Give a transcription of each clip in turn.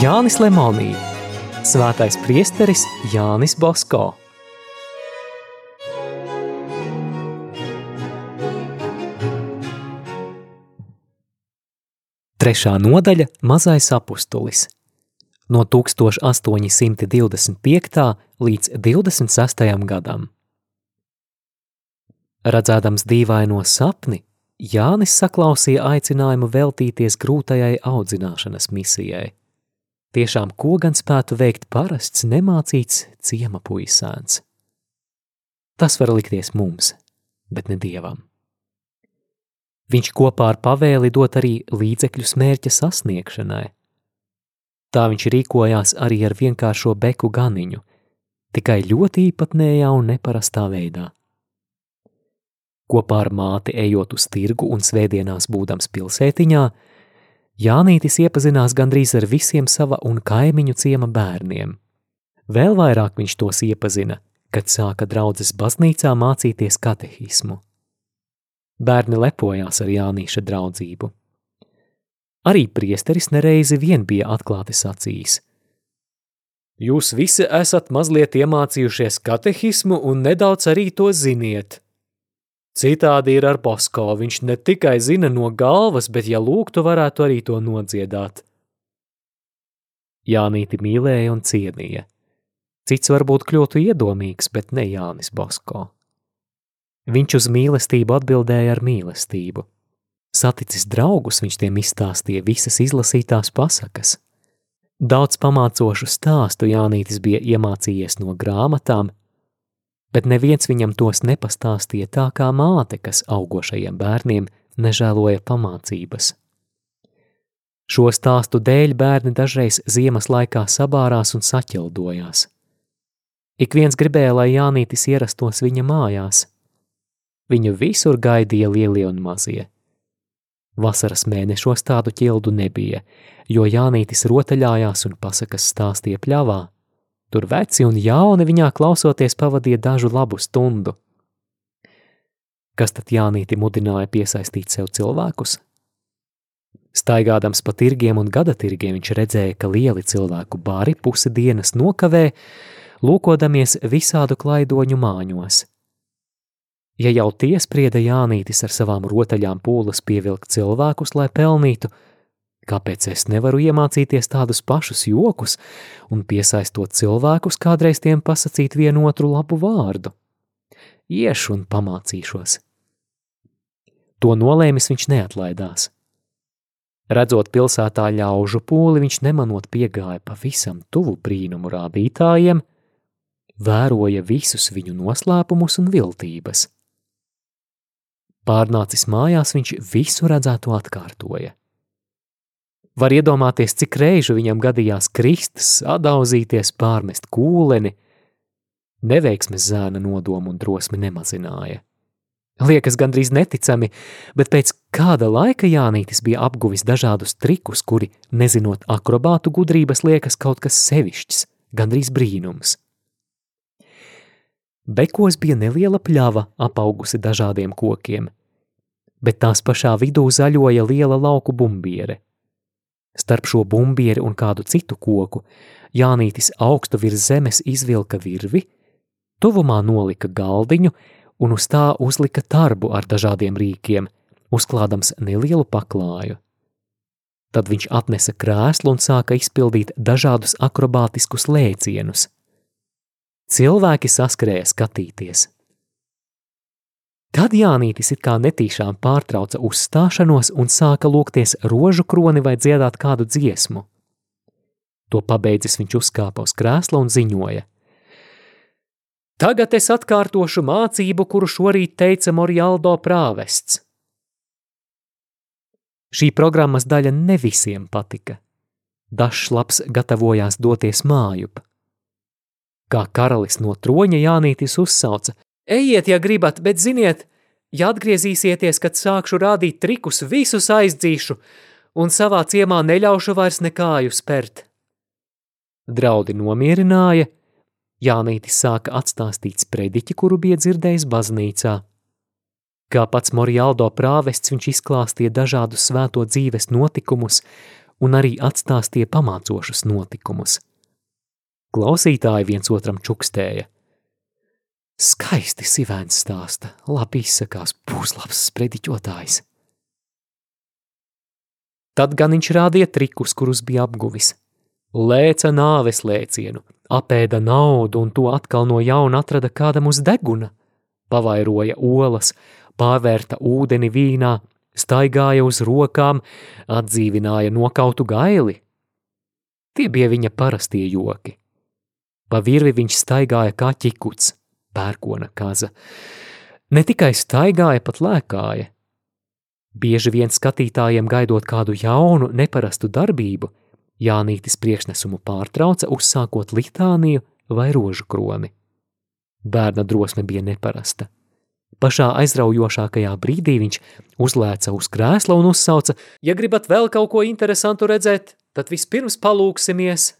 Jānis Lemonī, Svētais priesteris Jānis Bosko. Trešā nodaļa – Mazais apustulis. No 1825. līdz 26. gadam. Redzēdams dīvaino sapni, Jānis saklausīja aicinājumu veltīties grūtajai audzināšanas misijai. Tiešām, ko gan spētu veikt parasts, nemācīts ciema puisēns? Tas var likties mums, bet ne dievam. Viņš kopā ar pavēli dot arī līdzekļus mērķa sasniegšanai. Tā viņš rīkojās arī ar vienkāršo beku ganiņu, tikai ļoti īpatnējā un neparastā veidā. Kopā ar māti ejot uz tirgu un svētdienās būdams pilsētiņā, Jānītis iepazinās gandrīz ar visiem sava un kaimiņu ciema bērniem. Vēl vairāk viņš tos iepazina, kad sāka draudzes baznīcā mācīties katehismu. Bērni lepojās ar Jānīša draudzību. Arī priesteris nereizi vien bija atklāti sacījis. Jūs visi esat mazliet iemācījušies katehismu un nedaudz arī to ziniet – Citādi ir ar Bosko, viņš ne tikai zina no galvas, bet, ja lūgtu, varētu arī to nodziedāt. Jānīti mīlēja un cienīja. Cits varbūt kļūtu iedomīgs, bet ne Jānis Bosko. Viņš uz mīlestību atbildēja ar mīlestību. Saticis draugus, viņš tiem izstāstīja visas izlasītās pasakas. Daudz pamācošu stāstu Jānītis bija iemācījies no grāmatām, bet neviens viņam tos nepastāstīja tā kā māte, kas augošajiem bērniem nežēloja pamācības. Šo stāstu dēļ bērni dažreiz ziemas laikā sabārās un saķildojās. Ik viens gribēja, lai Jānītis ierastos viņa mājās. Viņu visur gaidīja lielie un mazie. Vasaras mēnešos tādu ķildu nebija, jo Jānītis rotaļājās un pasakas stāstīja pļavā – Tur veci un jauni viņā klausoties pavadīja dažu labu stundu. Kas tad Jānīti mudināja piesaistīt sev cilvēkus? Staigādams pa tirgiem un gadatirgiem viņš redzēja, ka lieli cilvēku bari pusi dienas nokavē, lūkodamies visādu klaidoņu māņos. Ja jau tie sprieda Jānītis ar savām rotaļām pūles pievilkt cilvēkus, lai pelnītu, Kāpēc es nevaru iemācīties tādus pašus jokus un piesaistot cilvēkus kādreiz tiem pasakīt vienu otru labu vārdu? Iešu un pamācīšos. To nolēmis viņš neatlaidās. Redzot pilsētā ļaužu pūli, viņš nemanot piegāja pavisam tuvu brīnumu rādītājiem, vēroja visus viņu noslēpumus un viltības. Pārnācis mājās, viņš visu redzēto atkārtoja. Var iedomāties, cik reižu viņam gadījās kristas, atdauzīties, pārmest kūleni. Neveiksmes zēna nodomu un drosmi nemazināja. Liekas gandrīz neticami, bet pēc kāda laika Jānītis bija apguvis dažādus trikus, kuri, nezinot akrobātu gudrības, liekas kaut kas sevišķs, gandrīz brīnums. Bekos bija neliela pļava, apaugusi dažādiem kokiem, bet tās pašā vidū zaļoja liela lauku bumbiere – Starp šo bumbieri un kādu citu koku Jānītis augstu virs zemes izvilka virvi, tuvumā nolika galdiņu un uz tā uzlika tarbu ar dažādiem rīkiem, uzklādams nelielu paklāju. Tad viņš atnesa krēslu un sāka izpildīt dažādus akrobātiskus lēcienus. Cilvēki saskrēja skatīties – Tad Jānītis it kā netīšām pārtrauca uzstāšanos un sāka lūgties rožu kroni vai dziedāt kādu dziesmu. To pabeidzis viņš uzkāpa uz krēsla un ziņoja. Tagad es atkārtošu mācību, kuru šorīt teica Morialdo prāvests. Šī programmas daļa ne visiem patika. Dažs labs gatavojās doties mājup. Kā karalis no troņa Jānītis uzsauca – Ejiet, ja gribat, bet ziniet, ja atgriezīsieties, kad sākšu rādīt trikus, visus aizdzīšu un savā ciemā neļaušu vairs nekāju spērt. Draudi nomierināja, Jānītis sāka atstāstīt sprediķi, kuru bija dzirdējis baznīcā. Kā pats Morialdo prāvests viņš izklāstīja dažādus svēto dzīves notikumus un arī atstāstīja pamācošus notikumus. Klausītāji viens otram čukstēja. Skaisti sivēns stāsta, labi izsakās, būs labs sprediķotājs. Tad gan viņš rādīja trikus, kurus bija apguvis. Lēca nāves lēcienu, apēda naudu un to atkal no jauna atrada kādam uz deguna, pavairoja olas, pārvērta ūdeni vīnā, staigāja uz rokām, atdzīvināja nokautu gaili. Tie bija viņa parastie joki. Pa virvi viņš staigāja kā ķikuts, pērkona kaza. Ne tikai staigāja, pat lēkāja. Bieži vien skatītājiem gaidot kādu jaunu, neparastu darbību, Jānītis priekšnesumu pārtrauca, uzsākot litāniju vai rožu kroni. Bērna drosme bija neparasta. Pašā aizraujošākajā brīdī viņš uzlēca uz krēsla un uzsauca: Ja gribat vēl kaut ko interesantu redzēt, tad vispirms palūksimies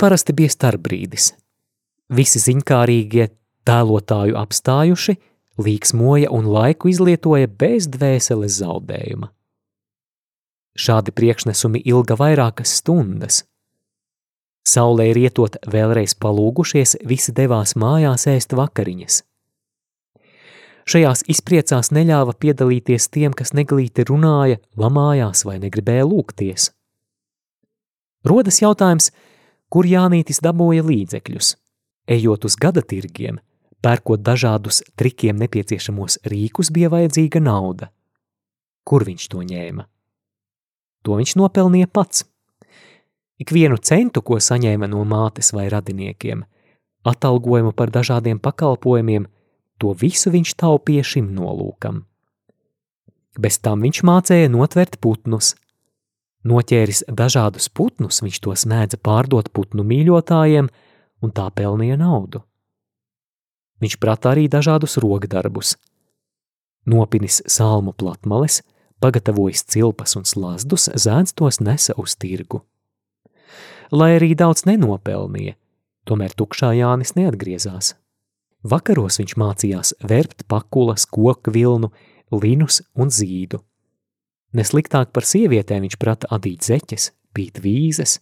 parasti bija starpbrīdis. Visi ziņkārīgie tēlotāju apstājuši, līksmoja un laiku izlietoja bez dvēseles zaudējuma. Šādi priekšnesumi ilga vairākas stundas. Saulē rietot vēlreiz palūgušies, visi devās mājās ēst vakariņas. Šajās izpriecās neļāva piedalīties tiem, kas neglīti runāja, lamājās vai negribēja lūgties. Rodas jautājums, kur Jānītis dabūja līdzekļus. Ejot uz gada tirgiem, pērkot dažādus trikiem nepieciešamos rīkus, bija vajadzīga nauda. Kur viņš to ņēma? To viņš nopelnīja pats. Ikvienu centu, ko saņēma no mātes vai radiniekiem, atalgojumu par dažādiem pakalpojumiem, to visu viņš taupīja šim nolūkam. Bez tam viņš mācēja notvert putnus, Noķēris dažādus putnus, viņš tos mēdza pārdot putnu mīļotājiem un tā pelnīja naudu. Viņš prata arī dažādus rokdarbus. Nopinis salmu platmales, pagatavojis cilpas un slazdus, zēns tos nesa uz tirgu. Lai arī daudz nenopelnīja, tomēr tukšā Jānis neatgriezās. Vakaros viņš mācījās verpt pakulas, koku vilnu, linus un zīdu. Nesliktāk par sievietēm viņš prata adīt zeķes, pīt vīzes.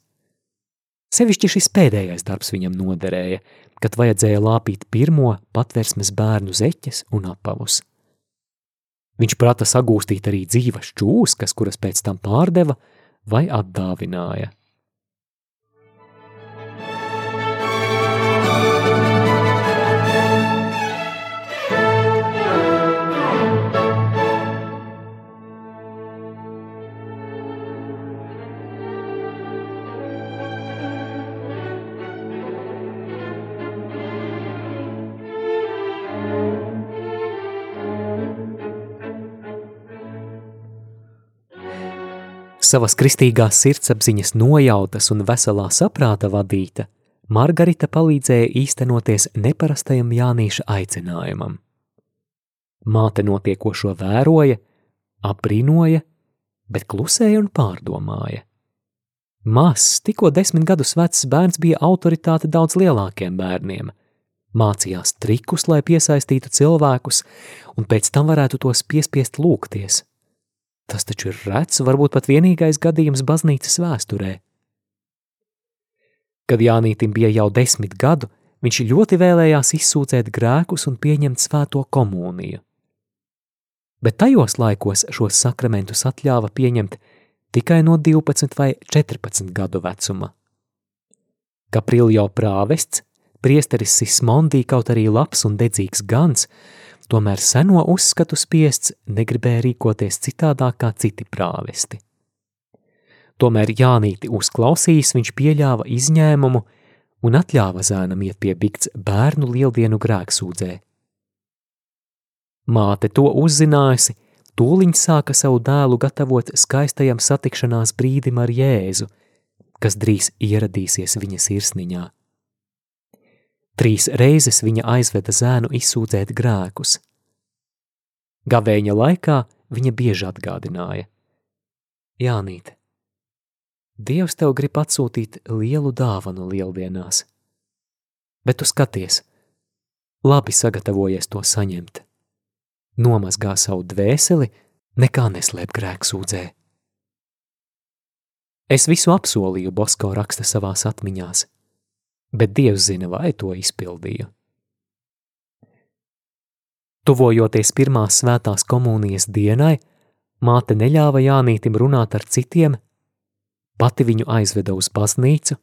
Sevišķi šis pēdējais darbs viņam noderēja, kad vajadzēja lāpīt pirmo patversmes bērnu zeķes un apavus. Viņš prata sagūstīt arī dzīvas čūskas, kuras pēc tam pārdeva vai atdāvināja. Savas kristīgās sirdsapziņas nojautas un veselā saprāta vadīta, Margarita palīdzēja īstenoties neparastajam Jānīša aicinājumam. Māte notiekošo vēroja, aprīnoja, bet klusēja un pārdomāja. Mazs, tikko desmit gadus vecs bērns bija autoritāte daudz lielākiem bērniem. Mācījās trikus, lai piesaistītu cilvēkus, un pēc tam varētu tos piespiest lūgties. Tas taču ir rets, varbūt pat vienīgais gadījums baznīcas vēsturē. Kad Jānītim bija jau desmit gadu, viņš ļoti vēlējās izsūdzēt grēkus un pieņemt svēto komuniju. Bet tajos laikos šos sakramentus atļāva pieņemt tikai no 12 vai 14 gadu vecuma. Kapriljo prāvests, priesteris Sismondī kaut arī labs un dedzīgs gans, tomēr seno uzskatu spiests negribēja rīkoties citādāk kā citi prāvesti. Tomēr Jānīti uzklausījis, viņš pieļāva izņēmumu un atļāva zēnam iet pie bikts bērnu lieldienu grēksūdzē. Māte to uzzinājusi, tūliņ sāka savu dēlu gatavot skaistajam satikšanās brīdim ar Jēzu, kas drīz ieradīsies viņa sirsniņā. Trīs reizes viņa aizveda zēnu izsūdzēt grēkus. Gavēņa laikā viņa bieži atgādināja: Jānīt, Dievs tev grib atsūtīt lielu dāvanu lieldienās, bet tu skaties, labi sagatavojies to saņemt. Nomazgā savu dvēseli, nekā neslēp grēksūdzē. Es visu apsolīju, Bosko raksta savās atmiņās, bet Dievs zina, vai to izpildīju. Tuvojoties pirmās svētās komunijas dienai, māte neļāva Jānītim runāt ar citiem, pati viņu aizveda uz baznīcu,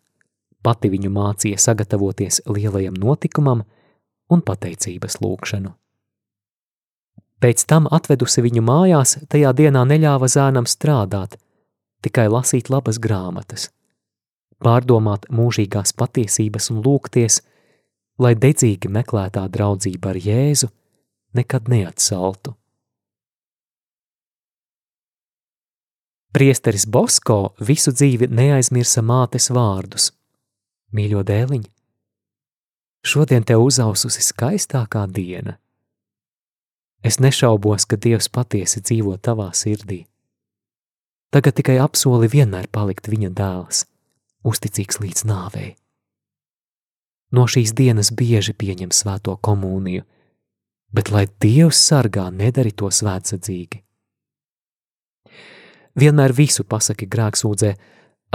pati viņu mācīja sagatavoties lielajam notikumam un pateicības lūgšanu. Pēc tam atvedusi viņu mājās, tajā dienā neļāva zēnam strādāt, tikai lasīt labas grāmatas, pārdomāt mūžīgās patiesības un lūgties, lai dedzīgi meklētā draudzība ar Jēzu nekad neatsaltu. Priesteris Bosko visu dzīvi neaizmirsa mātes vārdus. Mīļo dēliņ, šodien tev uzaususi skaistākā diena. Es nešaubos, ka Dievs patiesi dzīvo tavā sirdī. Tagad tikai apsoli vienmēr palikt viņa dēls, uzticīgs līdz nāvei. No šīs dienas bieži pieņem svēto komuniju, bet lai Dievs sargā, nedari to svētsadzīgi vienmēr visu pasaki grēksūdzē,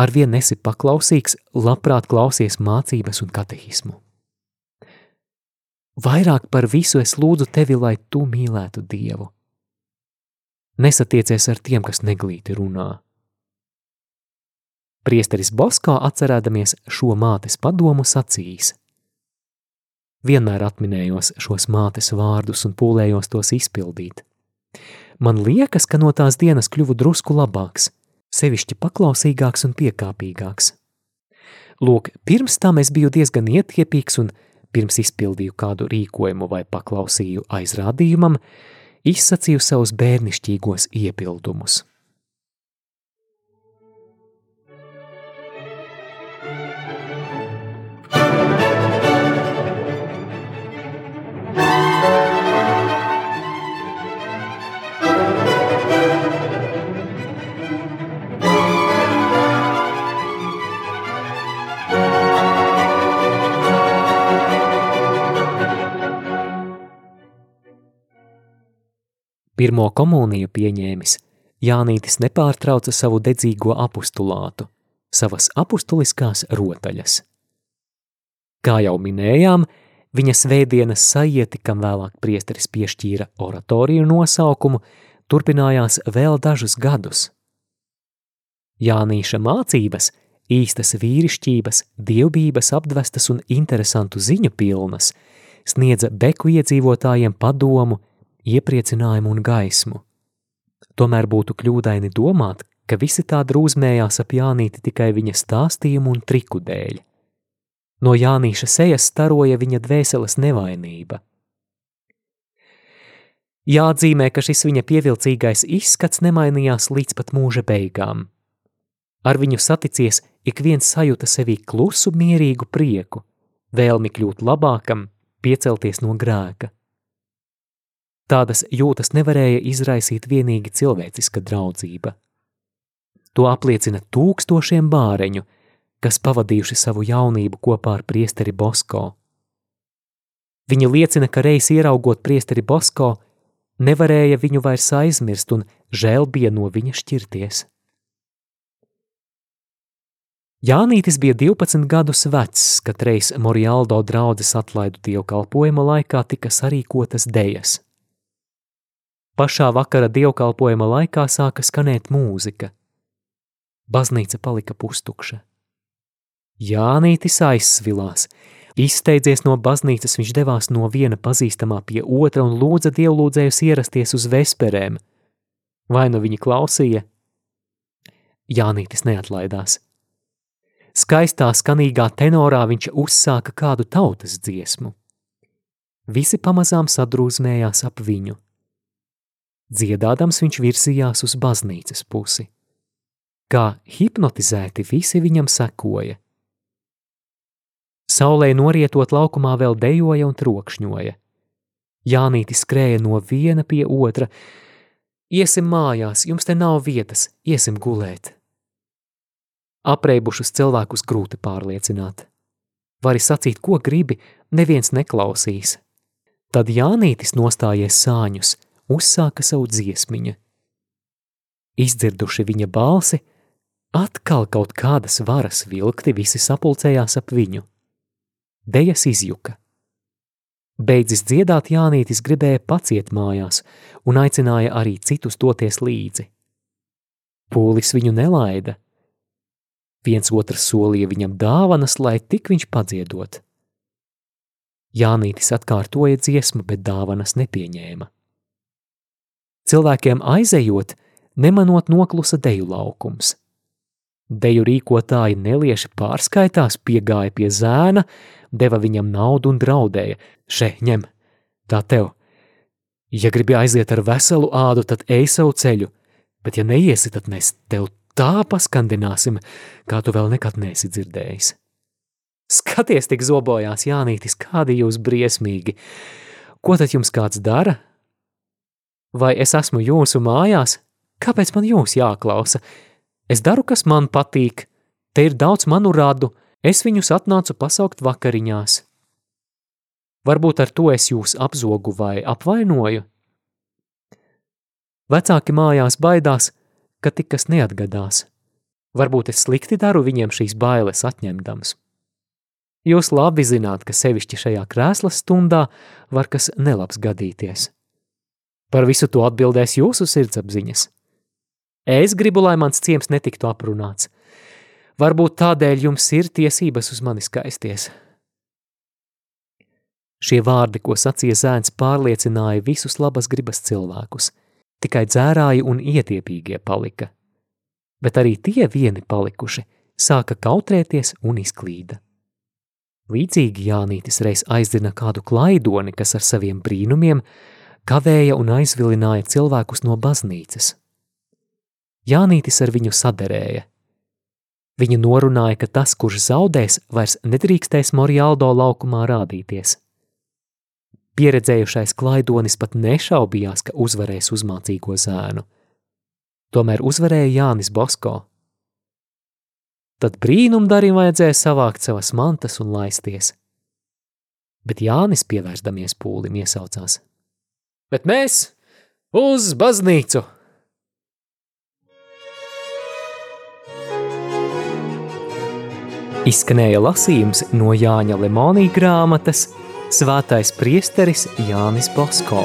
ar vien esi paklausīgs, labprāt klausies mācības un katehismu. Vairāk par visu es lūdzu tevi, lai tu mīlētu Dievu. Nesatiecies ar tiem, kas neglīti runā. Priesteris Boskā atcerēdamies šo mātes padomu sacījis. Vienmēr atminējos šos mātes vārdus un pūlējos tos izpildīt. Man liekas, ka no tās dienas kļuvu drusku labāks, sevišķi paklausīgāks un piekāpīgāks. Lūk, pirms tam es biju diezgan ietiepīgs un pirms izpildīju kādu rīkojumu vai paklausīju aizrādījumam, izsacīju savus bērnišķīgos iepildumus. Pirmo komuniju pieņēmis, Jānītis nepārtrauca savu dedzīgo apustulātu, savas apustuliskās rotaļas. Kā jau minējām, viņa svētdienas sajieti, kam vēlāk priesteris piešķīra oratoriju nosaukumu, turpinājās vēl dažus gadus. Jānīša mācības, īstas vīrišķības, dievbības apdvestas un interesantu ziņu pilnas, sniedza beku iedzīvotājiem padomu, iepriecinājumu un gaismu. Tomēr būtu kļūdaini domāt, ka visi tā drūzmējās ap Jānīti tikai viņa stāstījumu un triku dēļ. No Jānīša sejas staroja viņa dvēseles nevainība. Jāatzīmē, ka šis viņa pievilcīgais izskats nemainījās līdz pat mūža beigām. Ar viņu saticies, ik viens sajūta sevī klusu, mierīgu prieku, vēlmi kļūt labākam, piecelties no grēka. Tādas jūtas nevarēja izraisīt vienīgi cilvēciska draudzība. To apliecina tūkstošiem bāreņu, kas pavadījuši savu jaunību kopā ar priesteri Bosko. Viņi liecina, ka reiz ieraugot priesteri Bosko, nevarēja viņu vairs aizmirst un žēl bija no viņa šķirties. Jānītis bija 12 gadus vecs, kad reiz Morialdo draudzes atlaidu dievkalpojuma laikā tika sarīkotas dejas – Pašā vakara dievkalpojuma laikā sāka skanēt mūzika. Baznīca palika pustukša. Jānītis aizsvilās. Izsteidzies no baznīcas, viņš devās no viena pazīstamā pie otra un lūdza dievlūdzējus ierasties uz vesperēm. Vai nu viņi klausīja? Jānītis neatlaidās. Skaistā, skanīgā tenorā viņš uzsāka kādu tautas dziesmu. Visi pamazām sadrūzmējās ap viņu. Dziedādams viņš virzījās uz baznīcas pusi. Kā hipnotizēti visi viņam sekoja. Saulē norietot laukumā vēl dejoja un trokšņoja. Jānītis skrēja no viena pie otra. Iesim mājās, jums te nav vietas, iesim gulēt. Apreibušus cilvēkus grūti pārliecināt. Vari sacīt, ko gribi, neviens neklausīs. Tad Jānītis nostājies sāņus, uzsāka savu dziesmiņu. Izdzirduši viņa balsi, atkal kaut kādas varas vilkti visi sapulcējās ap viņu. Dejas izjuka. Beidzis dziedāt Jānītis gribēja paciet mājās un aicināja arī citus doties līdzi. Pūlis viņu nelaida. Viens otrs solīja viņam dāvanas, lai tik viņš padziedot. Jānītis atkārtoja dziesmu, bet dāvanas nepieņēma. Cilvēkiem aizejot, nemanot noklusa deju laukums. Deju rīkotāji nelieši pārskaitās, piegāja pie zēna, deva viņam naudu un draudēja: Še, ņem, tā tev! Ja gribi aiziet ar veselu ādu, tad ej savu ceļu, bet ja neiesi, tad mēs tev tā paskandināsim, kā tu vēl nekad neesi dzirdējis. Skaties, tik zobojās Jānītis, kādi jūs briesmīgi! Ko tad jums kāds dara? Vai es esmu jūsu mājās? Kāpēc man jūs jāklausa? Es daru, kas man patīk. Te ir daudz manu radu, es viņus atnācu pasaukt vakariņās. Varbūt ar to es jūs apzogu vai apvainoju? Vecāki mājās baidās, ka tik kas neatgadās. Varbūt es slikti daru viņiem šīs bailes atņemdams. Jūs labi zināt, ka sevišķi šajā krēsla stundā var kas nelabs gadīties. Par visu to atbildēs jūsu sirdsapziņas. Es gribu, lai mans ciems netiktu aprunāts, Varbūt tādēļ jums ir tiesības uz mani skaisties. Šie vārdi, ko sacīja zēns, pārliecināja visus labas gribas cilvēkus. Tikai dzērāji un ietiepīgie palika. Bet arī tie vieni palikuši sāka kautrēties un izklīda. Līdzīgi Jānītis reiz aizdina kādu klaidoni, kas ar saviem brīnumiem kavēja un aizvilināja cilvēkus no baznīcas. Jānītis ar viņu saderēja, Viņa norunāja, ka tas, kurš zaudēs, vairs nedrīkstēs Morialdo laukumā rādīties. Pieredzējušais klaidonis pat nešaubījās, ka uzvarēs uzmācīgo zēnu. Tomēr uzvarēja Jānis Bosko. Tad brīnumdarim vajadzēja savākt savas mantas un laisties. Bet Jānis, pievērstamies pūlim, iesaucās: Bet mēs uz baznīcu! Izskanēja lasījums no Jāņa Lemonija grāmatas Svētais priesteris Jānis Bosko.